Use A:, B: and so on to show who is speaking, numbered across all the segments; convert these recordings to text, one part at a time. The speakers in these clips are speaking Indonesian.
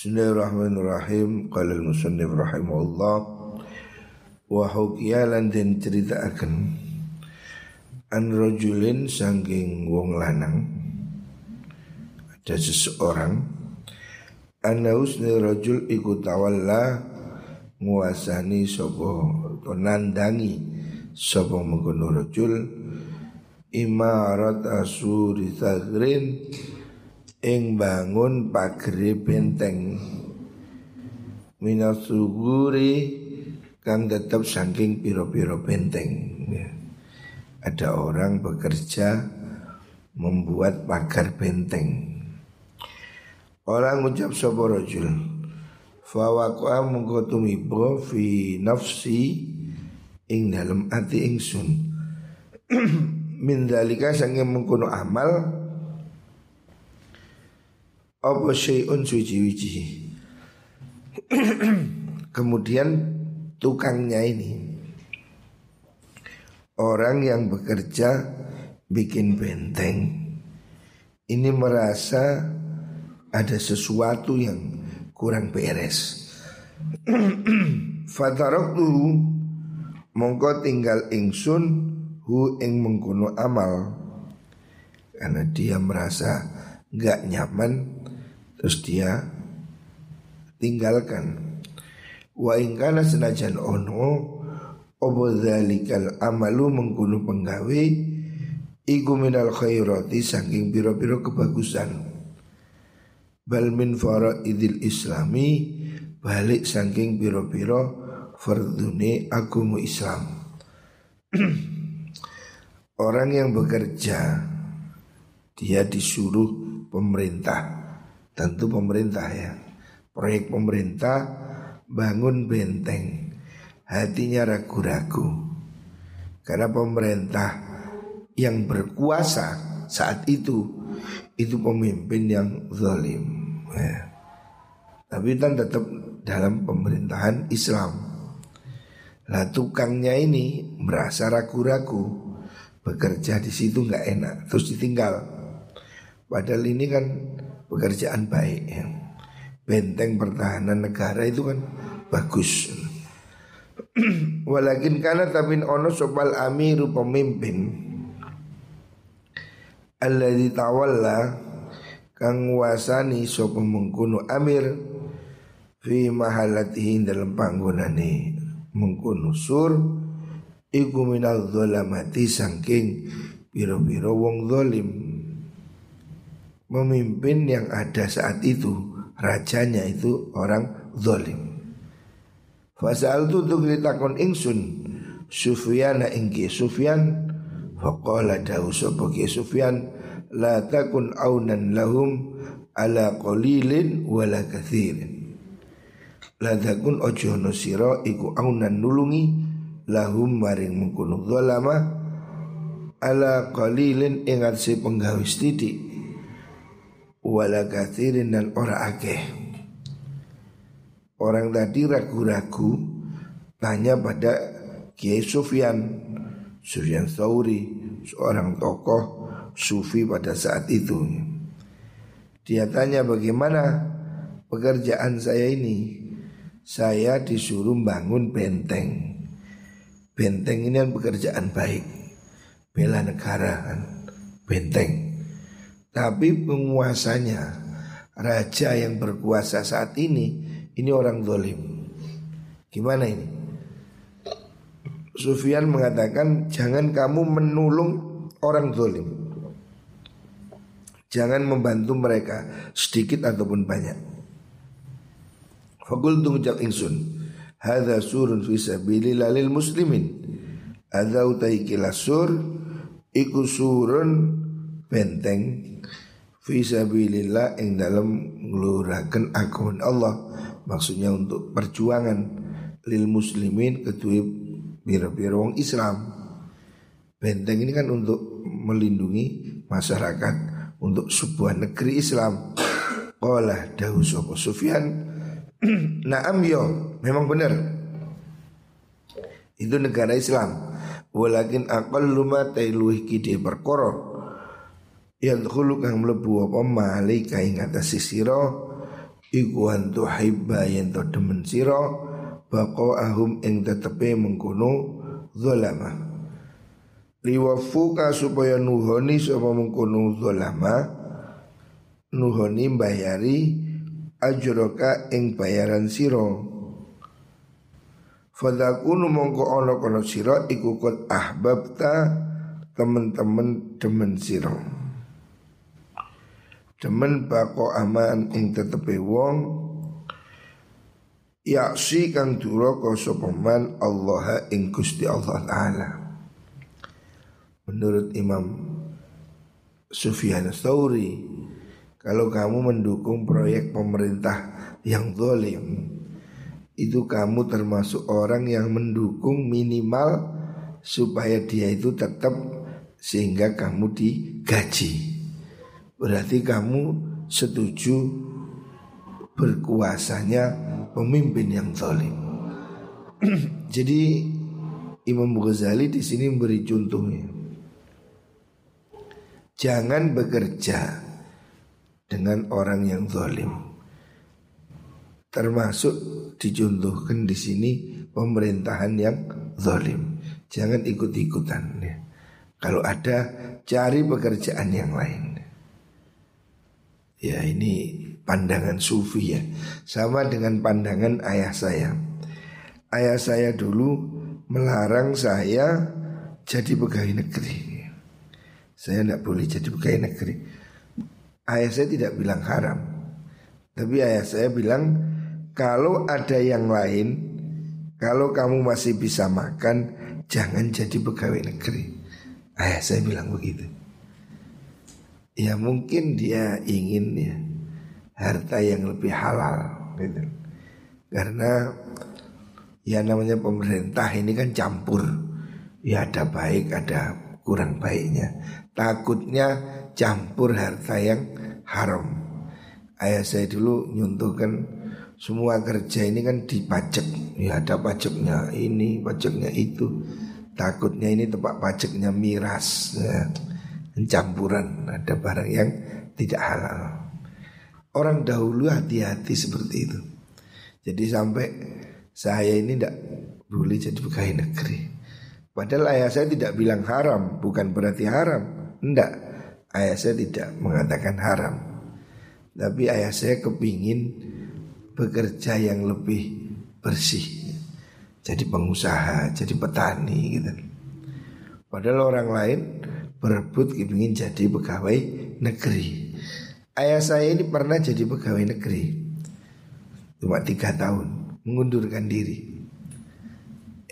A: Bismillahirrahmanirrahim. Qala al-musannif rahimahullah. Wa hukiya lan den akan An rajulin sangking wong lanang. Ada seseorang. Anna husni rajul ikut tawalla Nguasani sopo Nandangi Sopo mengkono rajul. Imarat asuri thagrin ing bangun pagri benteng. Minas suguri kang tetap saking piro-piro benteng. Ya. ada orang bekerja membuat pagar benteng. Orang ucap sapa rajul? Fawaqa mungko fi nafsi ing dalam ati ingsun. Min dalika sange mengkono amal apa syai'un suci-wici? Kemudian tukangnya ini. Orang yang bekerja bikin benteng. Ini merasa ada sesuatu yang kurang beres. Fataroktu Mongko tinggal ingsun Hu ing mengkuno amal. Karena dia merasa gak nyaman Terus dia tinggalkan. Wa ingkana senajan ono Obo dhalikal amalu mengkuno penggawe Iku minal khairati saking piro-piro kebagusan. Bal min idil islami Balik saking piro-piro Fardune agumu Islam. Orang yang bekerja Dia disuruh pemerintah tentu pemerintah ya. Proyek pemerintah bangun benteng. Hatinya ragu-ragu. Karena pemerintah yang berkuasa saat itu itu pemimpin yang zalim ya. tapi kan tetap dalam pemerintahan Islam. Lah tukangnya ini merasa ragu-ragu. Bekerja di situ nggak enak terus ditinggal. Padahal ini kan pekerjaan baik ya. Benteng pertahanan negara itu kan bagus. Walakin karena tapi ono sopal amiru pemimpin Allah ditawalla kang wasani sopo mengkuno amir fi mahalatihi dalam panggonane mengkuno sur iku minal dzalamati saking piro-piro wong zalim Memimpin yang ada saat itu. Rajanya itu orang zolim Fasal tu tu takon ingsun Sufyan ingki Sufyan Faqala dahu sapa Sufyan La takun aunan lahum Ala qalilin wala kathirin. La takun ojo no siro Iku aunan nulungi Lahum maring mengkuno zalama Ala qalilin ingat si penggawis tidik wala kathirin dan ora akeh. Orang tadi ragu-ragu tanya pada Kiai Sufyan, Sufyan Thauri, seorang tokoh sufi pada saat itu. Dia tanya bagaimana pekerjaan saya ini. Saya disuruh bangun benteng. Benteng ini kan pekerjaan baik. Bela negara kan. Benteng. Tapi penguasanya Raja yang berkuasa saat ini Ini orang dolim Gimana ini? Sufyan mengatakan Jangan kamu menolong orang dolim Jangan membantu mereka Sedikit ataupun banyak. Fakul tungjak ingsun Hadha surun fisabilillah lil muslimin. Hadha utai kilasur Iku surun benteng Fisabilillah yang dalam ngelurakan akun Allah. Maksudnya untuk perjuangan Lil muslimin ketui bira-bira wong Islam. Benteng ini kan untuk melindungi masyarakat Untuk sebuah negeri Islam. Qala dahu sopo Sufyan? Naam yo Memang benar. Itu negara Islam. Walakin akal luma tailuh kide perkoro yang dulu kang mlebu apa? Malika ing atas sisira iku antu hibba yen to demen sira. Bako ahum ing tetepe mengkono zalama. Liwafuka supaya nuhoni sapa mengkono zalama. Nuhoni bayari ajroka ing bayaran sira. Fadakunu mongko ono kono siro iku kot ahbabta temen-temen demen siro Demen bako aman ing tetepe wong Yaksi kang duraka sopaman Allah ing Gusti Allah Ta'ala Menurut Imam Sufyan Tsauri Kalau kamu mendukung proyek pemerintah yang zalim itu kamu termasuk orang yang mendukung minimal supaya dia itu tetap sehingga kamu digaji. Berarti kamu setuju berkuasanya pemimpin yang zalim. Jadi Imam Ghazali di sini memberi contohnya. Jangan bekerja dengan orang yang zalim. Termasuk dicontohkan di sini pemerintahan yang zalim. Jangan ikut-ikutan ya. Kalau ada cari pekerjaan yang lain. Ya ini pandangan sufi ya. Sama dengan pandangan ayah saya. Ayah saya dulu melarang saya jadi pegawai negeri. Saya tidak boleh jadi pegawai negeri. Ayah saya tidak bilang haram. Tapi ayah saya bilang kalau ada yang lain, kalau kamu masih bisa makan, jangan jadi pegawai negeri. Ayah saya bilang begitu. Ya mungkin dia ingin ya harta yang lebih halal gitu. Karena ya namanya pemerintah ini kan campur. Ya ada baik, ada kurang baiknya. Takutnya campur harta yang haram. Ayah saya dulu nyuntuhkan semua kerja ini kan dipajak ya ada pajaknya ini pajaknya itu takutnya ini tempat pajaknya miras ya. Campuran ada barang yang tidak halal. Orang dahulu hati-hati seperti itu. Jadi sampai saya ini tidak boleh jadi pegawai negeri. Padahal ayah saya tidak bilang haram bukan berarti haram. Enggak ayah saya tidak mengatakan haram. Tapi ayah saya kepingin bekerja yang lebih bersih. Jadi pengusaha, jadi petani gitu. Padahal orang lain berebut ingin jadi pegawai negeri. Ayah saya ini pernah jadi pegawai negeri. Cuma tiga tahun mengundurkan diri.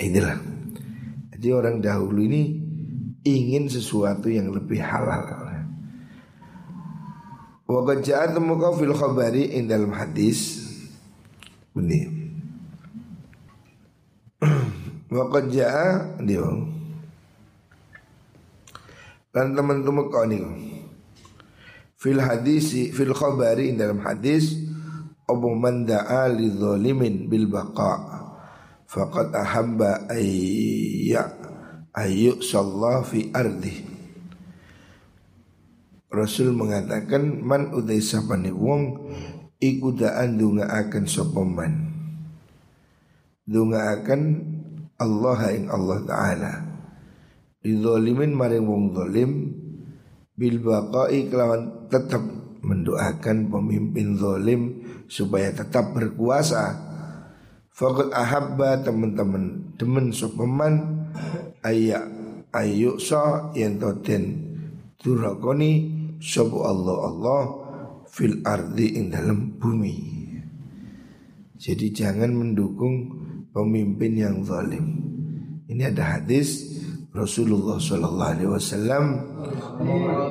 A: Inilah. Jadi orang dahulu ini ingin sesuatu yang lebih halal. Wa qad ja'a fil khabari in dalam hadis ini. Waqad ja'a dia. Dan teman-teman kau nih. Fil hadisi fil khabari dalam hadis Abu man da'a li zalimin bil baqa faqad ahabba ayya ayu sallah fi ardi. Rasul mengatakan man udai sapane wong iku daan dunga akan sopeman dunga akan Allah ing Allah Ta'ala Ridholimin maring wong zalim Bil baqai kelawan tetap mendoakan pemimpin zalim supaya tetap berkuasa Fakat ahabba teman-teman demen sopeman ayak ayuk so yang toten turakoni sopo Allah Allah fil ardi ing dalam bumi. Jadi jangan mendukung pemimpin yang zalim. Ini ada hadis Rasulullah Sallallahu Alaihi Wasallam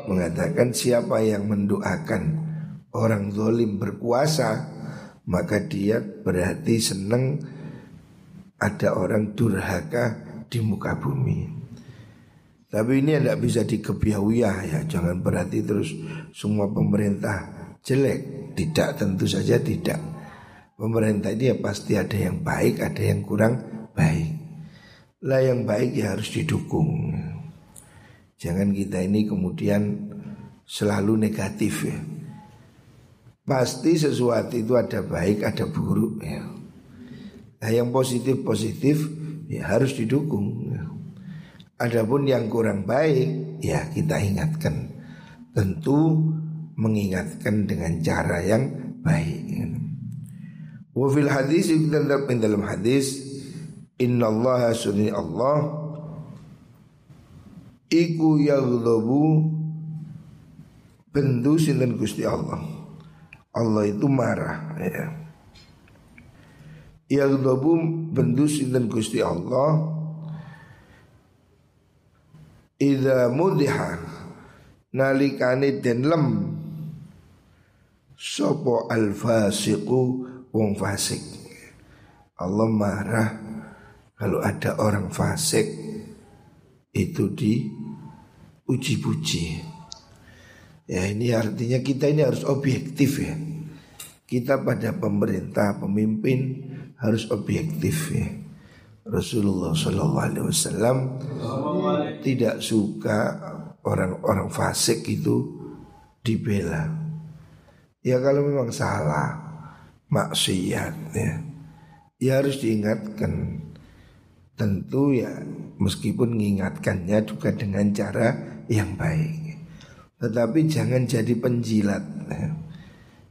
A: mengatakan siapa yang mendoakan orang zalim berkuasa maka dia berarti senang ada orang durhaka di muka bumi. Tapi ini tidak bisa dikebiauyah ya, jangan berarti terus semua pemerintah jelek. Tidak tentu saja tidak. Pemerintah ini ya pasti ada yang baik Ada yang kurang baik Lah yang baik ya harus didukung Jangan kita ini kemudian Selalu negatif ya Pasti sesuatu itu ada baik, ada buruk ya. Nah yang positif positif ya harus didukung. Ya. Adapun yang kurang baik ya kita ingatkan. Tentu mengingatkan dengan cara yang baik. Wafil hadis tetap dalam hadis Inna Allah sunni Allah. Iku yaghdabu Bendu sinten Gusti Allah. Allah itu marah ya. Yaghdabu bendu sinten Gusti Allah. Idza mudiha nalikane den lem. Sapa al fasiqu wong fasik. Allah marah kalau ada orang fasik itu di uji-puji. Ya ini artinya kita ini harus objektif ya. Kita pada pemerintah, pemimpin harus objektif ya. Rasulullah Shallallahu Alaihi tidak suka orang-orang fasik itu dibela. Ya kalau memang salah, maksiat ya, ya harus diingatkan. Tentu ya meskipun mengingatkannya juga dengan cara yang baik. Tetapi jangan jadi penjilat. Ya.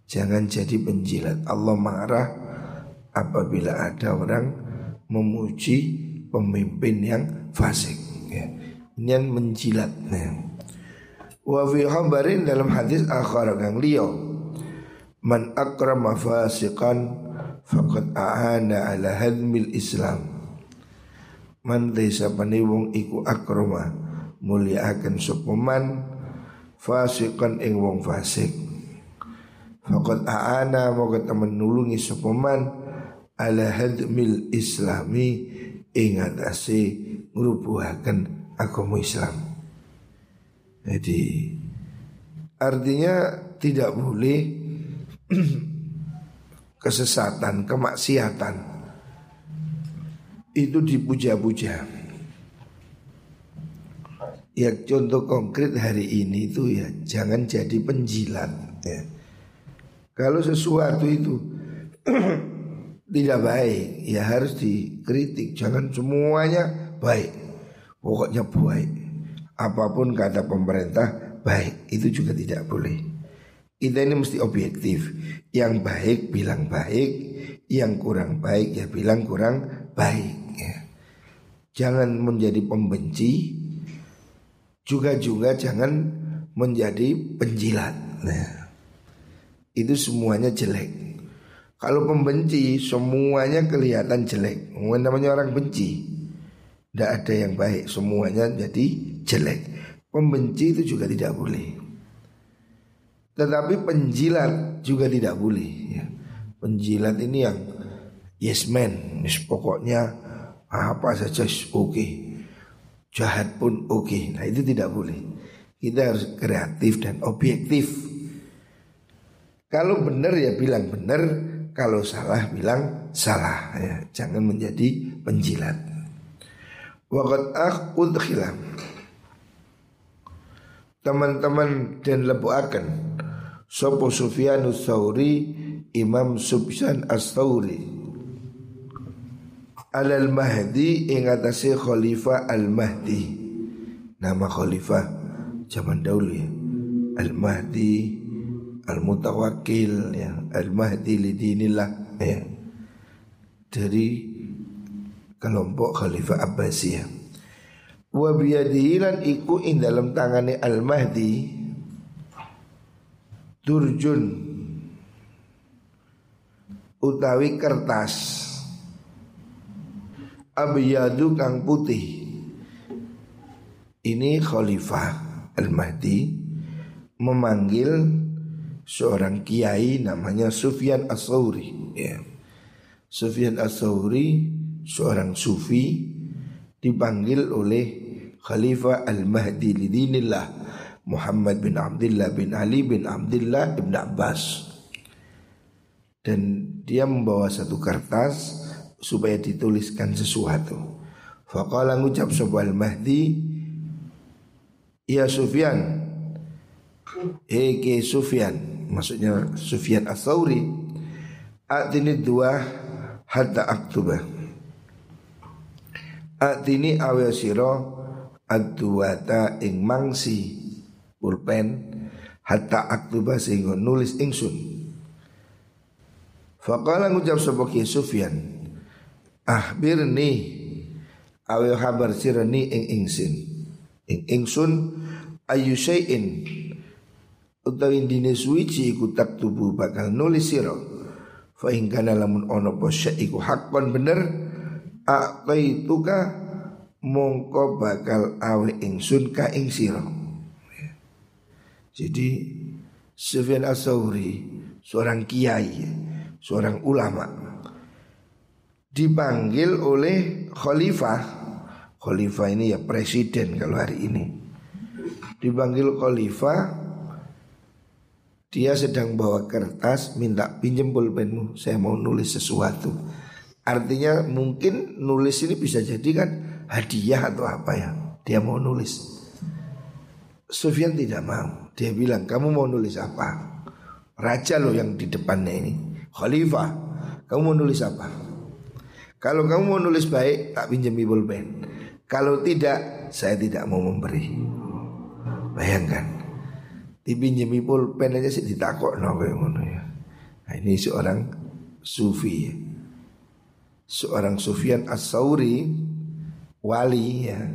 A: Jangan jadi penjilat. Allah marah apabila ada orang memuji pemimpin yang fasik. Ya. Ini yang menjilat. Ya. Wa fi khabarin dalam hadis akhar kang liyo man akrama fasiqan faqad a'ana ala hadmil islam man desa wong iku akrama mulia akan sopeman fasikan ing wong fasik Fakat aana moga temen nulungi sopeman ala hadmil islami ing atase ngrubuhaken agama Islam. Jadi artinya tidak boleh kesesatan, kemaksiatan itu dipuja-puja. Ya contoh konkret hari ini itu ya jangan jadi penjilat ya. Kalau sesuatu itu tidak baik ya harus dikritik. Jangan semuanya baik pokoknya baik. Apa pun kata pemerintah baik itu juga tidak boleh. Kita ini mesti objektif. Yang baik bilang baik yang kurang baik ya bilang kurang baik jangan menjadi pembenci, juga juga jangan menjadi penjilat. Nah, itu semuanya jelek. Kalau pembenci semuanya kelihatan jelek. Namanya orang benci. Tidak ada yang baik, semuanya jadi jelek. Pembenci itu juga tidak boleh. Tetapi penjilat juga tidak boleh. Ya. Penjilat ini yang yes man, pokoknya apa saja oke. Okay. jahat pun oke. Okay. nah itu tidak boleh. Kita harus kreatif dan objektif. Kalau benar ya bilang benar. Kalau salah bilang salah. Ya jangan menjadi penjilat. Waqad udkhilam teman-teman dan lebuakan Sopo Sufyanus Sauri Imam Subsan As-Sauri Alal Mahdi ing atase Khalifah Al Mahdi. Nama khalifah zaman dahulu ya. Al Mahdi Al Mutawakkil ya. Al Mahdi lidinillah ya. Dari kelompok Khalifah Abbasiyah. Wa biyadihi lan iku ing dalam tangane Al Mahdi turjun utawi kertas abyadu kang putih. Ini Khalifah Al-Mahdi memanggil seorang kiai namanya Sufyan As-Sauri ya. Sufyan As-Sauri seorang sufi dipanggil oleh Khalifah Al-Mahdi lidinillah Muhammad bin Abdullah bin Ali bin Abdullah bin Abbas dan dia membawa satu kertas supaya dituliskan sesuatu. Faqala ngucap sebuah Mahdi Ya Sufyan Hei Sufyan maksudnya Sufyan Ats-Tsauri atini dua hatta aktuba atini awe sira aduwata ing mangsi pulpen hatta aktuba sehingga nulis ingsun Faqala ngucap Ki Sufyan ahbirni awe habar sirani ing ingsin. Ing ingsun ayu syai'in. Utawi dine suwici iku tak tubuh bakal nulis sira. Fa ing kana lamun ono apa iku hakon bener aqaituka mongko bakal awe ingsun ka ing sira. Jadi Sufyan As-Sauri seorang kiai seorang ulama dipanggil oleh khalifah. Khalifah ini ya presiden kalau hari ini. Dipanggil khalifah dia sedang bawa kertas minta pinjem pulpenmu saya mau nulis sesuatu. Artinya mungkin nulis ini bisa jadi kan hadiah atau apa ya dia mau nulis. Sufyan tidak mau dia bilang kamu mau nulis apa? Raja loh yang di depannya ini. Khalifah kamu mau nulis apa kalau kamu mau nulis baik tak pinjami pulpen. Kalau tidak saya tidak mau memberi. Bayangkan dipinjemi pulpen aja sih ditakok no ya. Nah, ini seorang sufi ya. Seorang Sufyan As-Sauri wali ya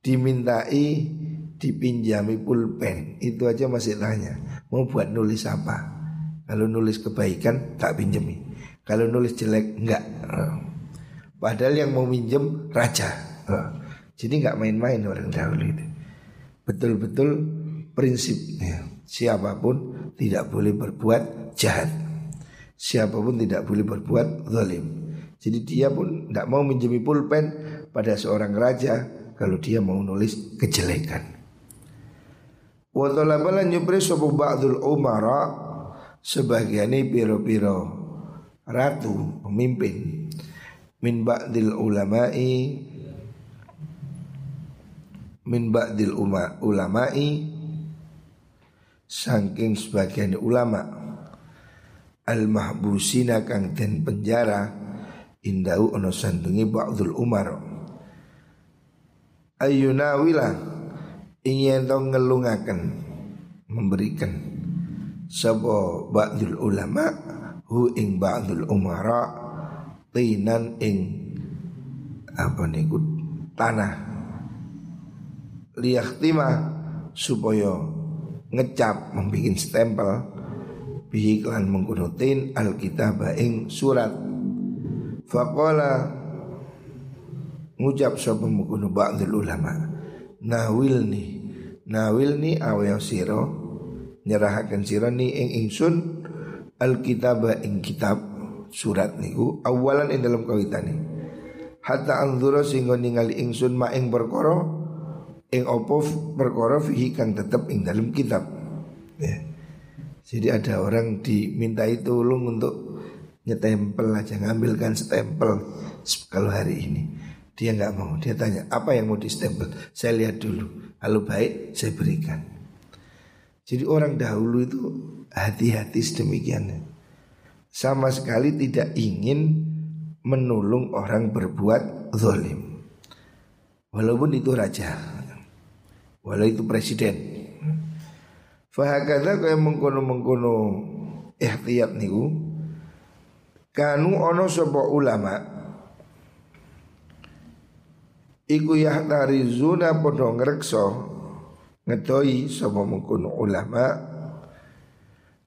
A: dimintai dipinjami pulpen. Itu aja masih tanya mau buat nulis apa? Kalau nulis kebaikan tak pinjami kalau nulis jelek enggak. Padahal yang mau minjem raja. Jadi nggak main-main orang dahulu itu. Betul-betul prinsipnya siapa pun tidak boleh berbuat jahat. Siapa pun tidak boleh berbuat zalim. Jadi dia pun tidak mau minjemi pulpen pada seorang raja kalau dia mau nulis kejelekan. Wa talabalan nyupri sapa ba'dul umara sebagian piro-piro ratu pemimpin. Min ba'dil ulama'i min ba'dil ulama'i saking sebagian ulama. Al mahbusina kang den penjara indau ono sandungi ba'dul umar. Ayuna wila ingin tau ngelungaken memberikan. Sabo ba'dul ulama hu ing ba'dul umara tinan ing apa niku tanah. Liyahtima supaya ngecap membuat stempel bihiklan mengkunutin alkitab ing surat. Faqala ngucap sapa mengkunu ba'dul ulama nawilni nawilni awayo siro nyerahaken siro ni ing ingsun alkitab ing kitab surat niku awalan ing dalam kawitane. Hatta anzura sehingga ningali ingsun ma ing perkara ing opo perkara fihi kang tetep ing dalam kitab. Ya. Jadi ada orang dimintai tolong untuk nyetempel aja ngambilkan stempel kalau hari ini. Dia nggak mau. Dia tanya apa yang mau distempel? Saya lihat dulu. Kalau baik saya berikan. Jadi orang dahulu itu hati-hati sedemikian. Sama sekali tidak ingin menolong orang berbuat zalim. Walaupun itu raja. Walau itu presiden. Fahakadha kaya mengkono-mengkono Ihtiyat niku Kanu ono sopo ulama Iku yahtarizuna podo ngrekso Ngedoi sopo mengkono ulama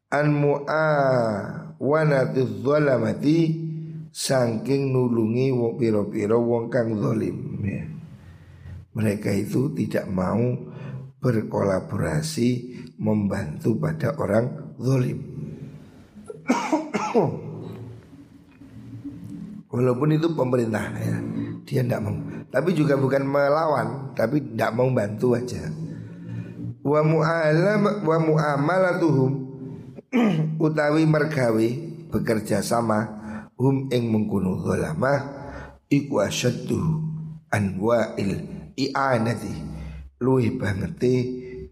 A: An mu'awanati dhalamati Sangking nulungi wong piro-piro wong kang zolim ya. Mereka itu tidak mau berkolaborasi membantu pada orang zalim. Walaupun itu pemerintah ya, dia tidak mau. Tapi juga bukan melawan, tapi tidak mau bantu aja. Wa mu'alam wa mu'amalatuhum utawi mergawi bekerja sama hum ing mengkunu zalama iku asyaddu anwa'il i'anati. Luwih bangete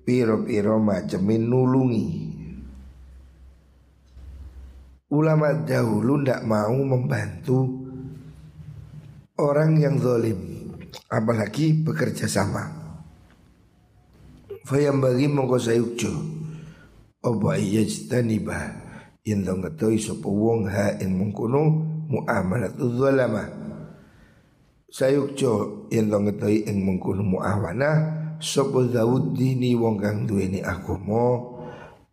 A: piro-piro macemin nulungi. Ulama dahulu ndak mau membantu orang yang zalim apalagi bekerja sama. Fayam bagi mongko sayukjo Oba iya jitaniba Yang ngetoi sopa wong ha ing mengkono muamalatu zalama. Sayukjo yang ngetoi ing mengkono muawana Sopa zawud dini wong kang duweni agomo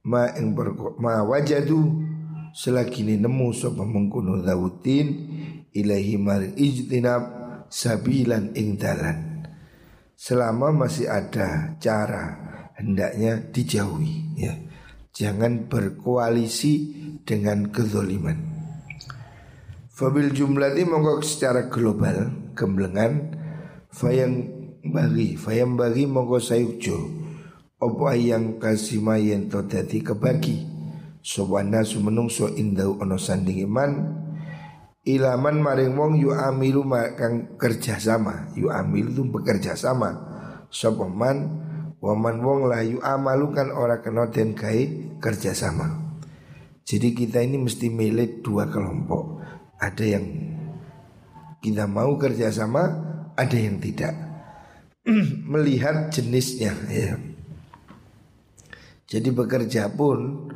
A: Ma ing ma wajadu Selagi ini nemu sopa mengkono zawudin Ilahi maring ijtinab sabilan ing dalan. Selama masih ada cara hendaknya dijauhi ya. Jangan berkoalisi dengan kezoliman. Fabil jumlah ini mongkok secara global gemblengan fayang bagi fayang bagi mongko sayukjo opo yang kasih mayen to dadi kebagi? Sowana sumenungso indau ono sanding iman? Ilaman maring wong yu amilu kang kerja sama yu amil itu bekerja sama sapa man waman wong la yu amalu kan ora kena den kai kerja sama jadi kita ini mesti milih dua kelompok. Ada yang kita mau kerja sama ada yang tidak. Melihat jenisnya ya. Jadi bekerja pun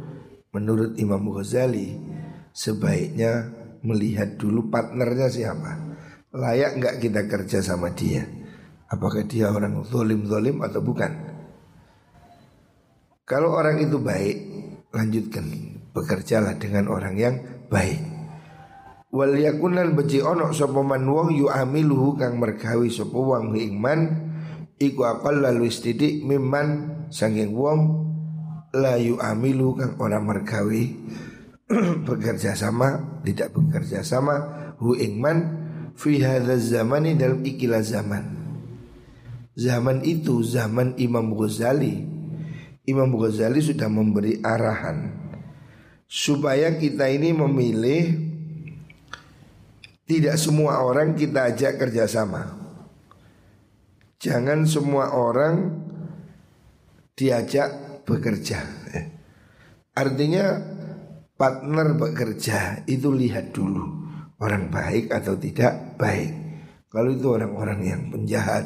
A: menurut Imam Ghazali sebaiknya melihat dulu partnernya siapa. Layak nggak kita kerja sama dia? Apakah dia orang zolim-zolim atau bukan Kalau orang itu baik Lanjutkan. Bekerjalah dengan orang yang baik. Wal yakunan beci onok sopaman wong yu amiluhu kang mergawi sopo wong ingman Iku akal lalu istidik miman sanging wong La yu amilu kang orang mergawi bekerja sama tidak bekerja sama hu ingman fi zaman ini dalam ikilah zaman. Zaman itu zaman Imam Ghazali Imam Ghazali sudah memberi arahan supaya kita ini memilih tidak semua orang kita ajak kerjasama jangan semua orang diajak bekerja artinya partner bekerja itu lihat dulu orang baik atau tidak baik. Kalau itu orang-orang yang penjahat,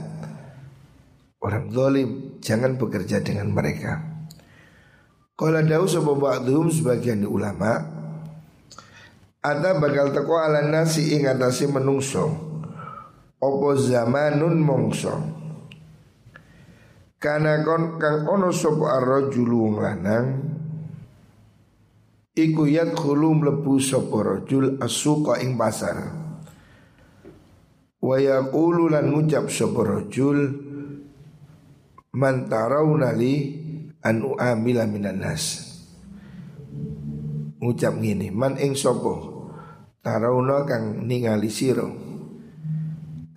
A: orang zalim, jangan bekerja dengan mereka. Kalau dawu sapa ba'dhum sebagian ulama ada bakal teko ala nasi ing atase menungso opo zamanun mongso Karena kon kang ono sapa lanang Iku yat khulu mlebu sapa rajul asuqa ing pasar. Wa yaqulu lan ngucap sapa rajul man an uamila minan nas. Ngucap ngene, man ing sapa tarawna kang ningali sira.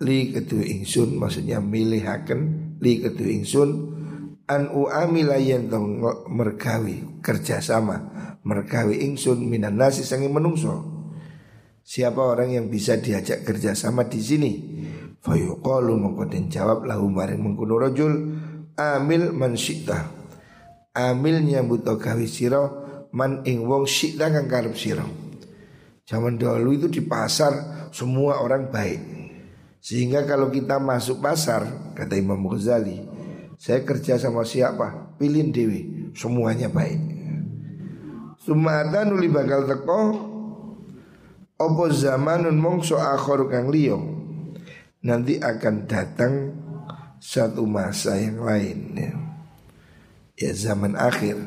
A: Li ketu ingsun maksudnya milihaken li ketu ingsun an uamila yen mergawi kerjasama merkawi ingsun minan nasi sangi menungso. Siapa orang yang bisa diajak kerja sama di sini? Fayuqalu mengkoden jawab lahu maring mengkuno rojul amil man syikta. Amil nyambut gawe siro man ing wong syikta kang karep siro. Zaman dahulu itu di pasar semua orang baik. Sehingga kalau kita masuk pasar, kata Imam Ghazali, saya kerja sama siapa? Pilih dewi, semuanya baik. Sumata nuli bakal teko Opo zamanun mongso akhor kang liyo Nanti akan datang Satu masa yang lain ya, ya zaman akhir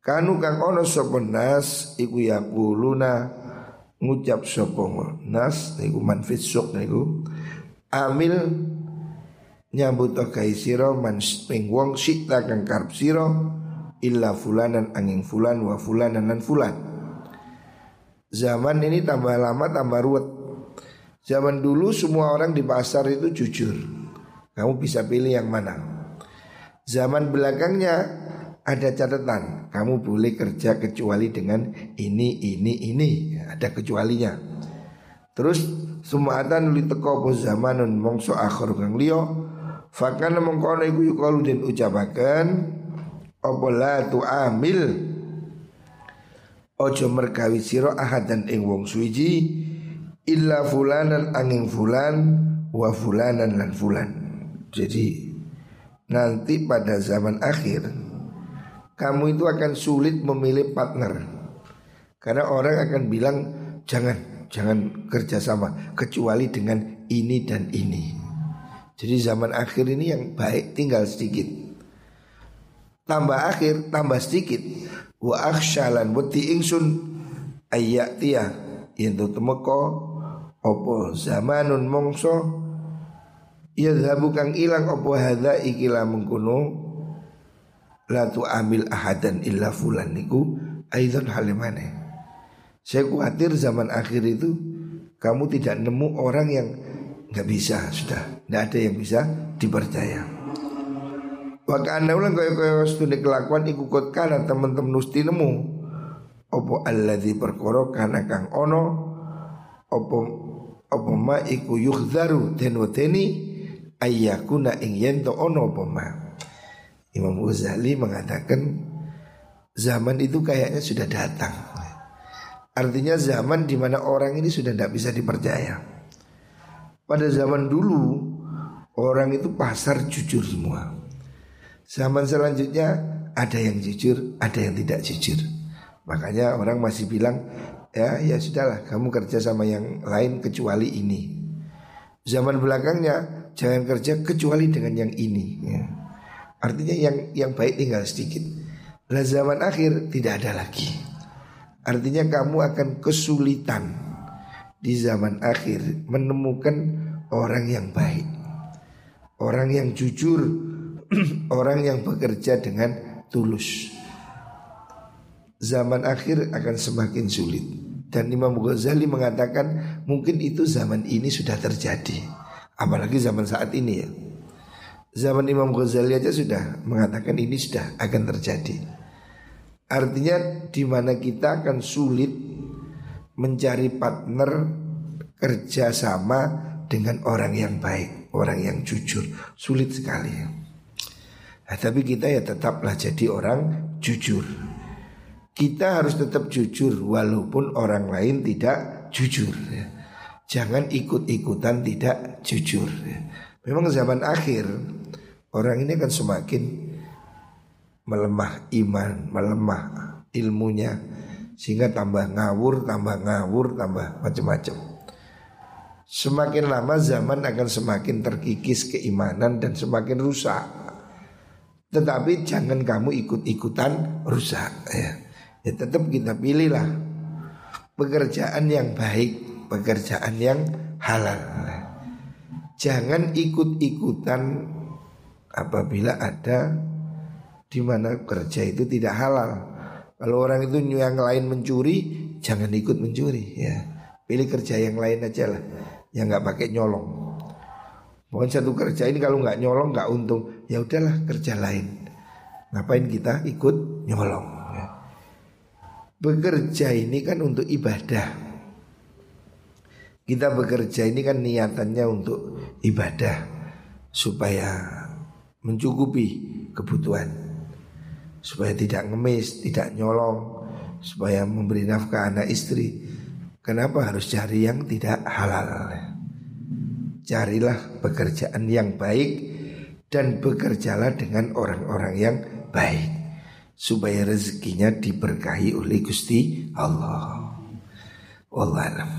A: Kanu kang ono sopo nas Iku yakuluna Ngucap sopo nas Niku manfit sok niku Amil Nyambut okai siro Man wong sikta kang karp siro illa fulanan angin fulan wa fulanan dan fulan. Zaman ini tambah lama tambah ruwet. Zaman dulu semua orang di pasar itu jujur. Kamu bisa pilih yang mana. Zaman belakangnya ada catatan. Kamu boleh kerja kecuali dengan ini, ini, ini. Ada kecualinya. Terus semua ada nuli teko zamanun mongso akhir kang liyo. Fakana mengkono iku yukalu den ucapaken apa la amil Ojo mergawi siro ahadan ing wong suiji illa fulanan angin fulan wa fulanan lan fulan. Jadi nanti pada zaman akhir kamu itu akan sulit memilih partner. Karena orang akan bilang jangan jangan kerjasama kecuali dengan ini dan ini. Jadi zaman akhir ini yang baik tinggal sedikit. Tambah akhir tambah sedikit wa akhshalan wedi ingsun ayyatia yen temeko opo zamanun mongso yadhabu kang ilang opo hadza ikila mengkuno la tu amil ahadan illa fulan niku aidan halimane saya khawatir zaman akhir itu kamu tidak nemu orang yang nggak bisa sudah. Nggak ada yang bisa dipercaya. Maka anda ulang kaya kaya studi kelakuan iku kot kana teman-teman nusti nemu. Opo alladzi perkara kana kang ono? Opo opo ma iku yukhzaru den weteni ayyakuna ing yen to ono opo ma Imam Ghazali mengatakan zaman itu kayaknya sudah datang Artinya zaman di mana orang ini sudah tidak bisa dipercaya Pada zaman dulu orang itu pasar jujur semua Zaman selanjutnya ada yang jujur, ada yang tidak jujur. Makanya orang masih bilang ya ya sudahlah kamu kerja sama yang lain kecuali ini. Zaman belakangnya jangan kerja kecuali dengan yang ini. Ya. Artinya yang yang baik tinggal sedikit. Lah zaman akhir tidak ada lagi. Artinya kamu akan kesulitan di zaman akhir menemukan orang yang baik. Orang yang jujur, orang yang bekerja dengan tulus. Zaman akhir akan semakin sulit dan Imam Ghazali mengatakan mungkin itu zaman ini sudah terjadi. Apalagi zaman saat ini ya. Zaman Imam Ghazali aja sudah mengatakan ini sudah akan terjadi. Artinya di mana kita akan sulit mencari partner kerjasama dengan orang yang baik, orang yang jujur, sulit sekali. Nah, tapi kita ya tetaplah jadi orang jujur. Kita harus tetap jujur walaupun orang lain tidak jujur. Ya. Jangan ikut-ikutan tidak jujur. Memang zaman akhir orang ini akan semakin melemah iman, melemah ilmunya sehingga tambah ngawur, tambah ngawur, tambah macam-macam. Semakin lama zaman akan semakin terkikis keimanan dan semakin rusak. Tetapi jangan kamu ikut-ikutan rusak ya. Ya tetap kita pilihlah pekerjaan yang baik, pekerjaan yang halal. Jangan ikut-ikutan apabila ada di mana kerja itu tidak halal. Kalau orang itu yang lain mencuri, jangan ikut mencuri ya. Pilih kerja yang lain aja lah, yang nggak pakai nyolong. Mohon satu kerja ini kalau nggak nyolong nggak untung, ya udahlah kerja lain. Ngapain kita ikut nyolong? Ya. Bekerja ini kan untuk ibadah. Kita bekerja ini kan niatannya untuk ibadah supaya mencukupi kebutuhan, supaya tidak ngemis, tidak nyolong, supaya memberi nafkah anak istri. Kenapa harus cari yang tidak halal? carilah pekerjaan yang baik dan bekerjalah dengan orang-orang yang baik supaya rezekinya diberkahi oleh Gusti Allah. Wallahualam.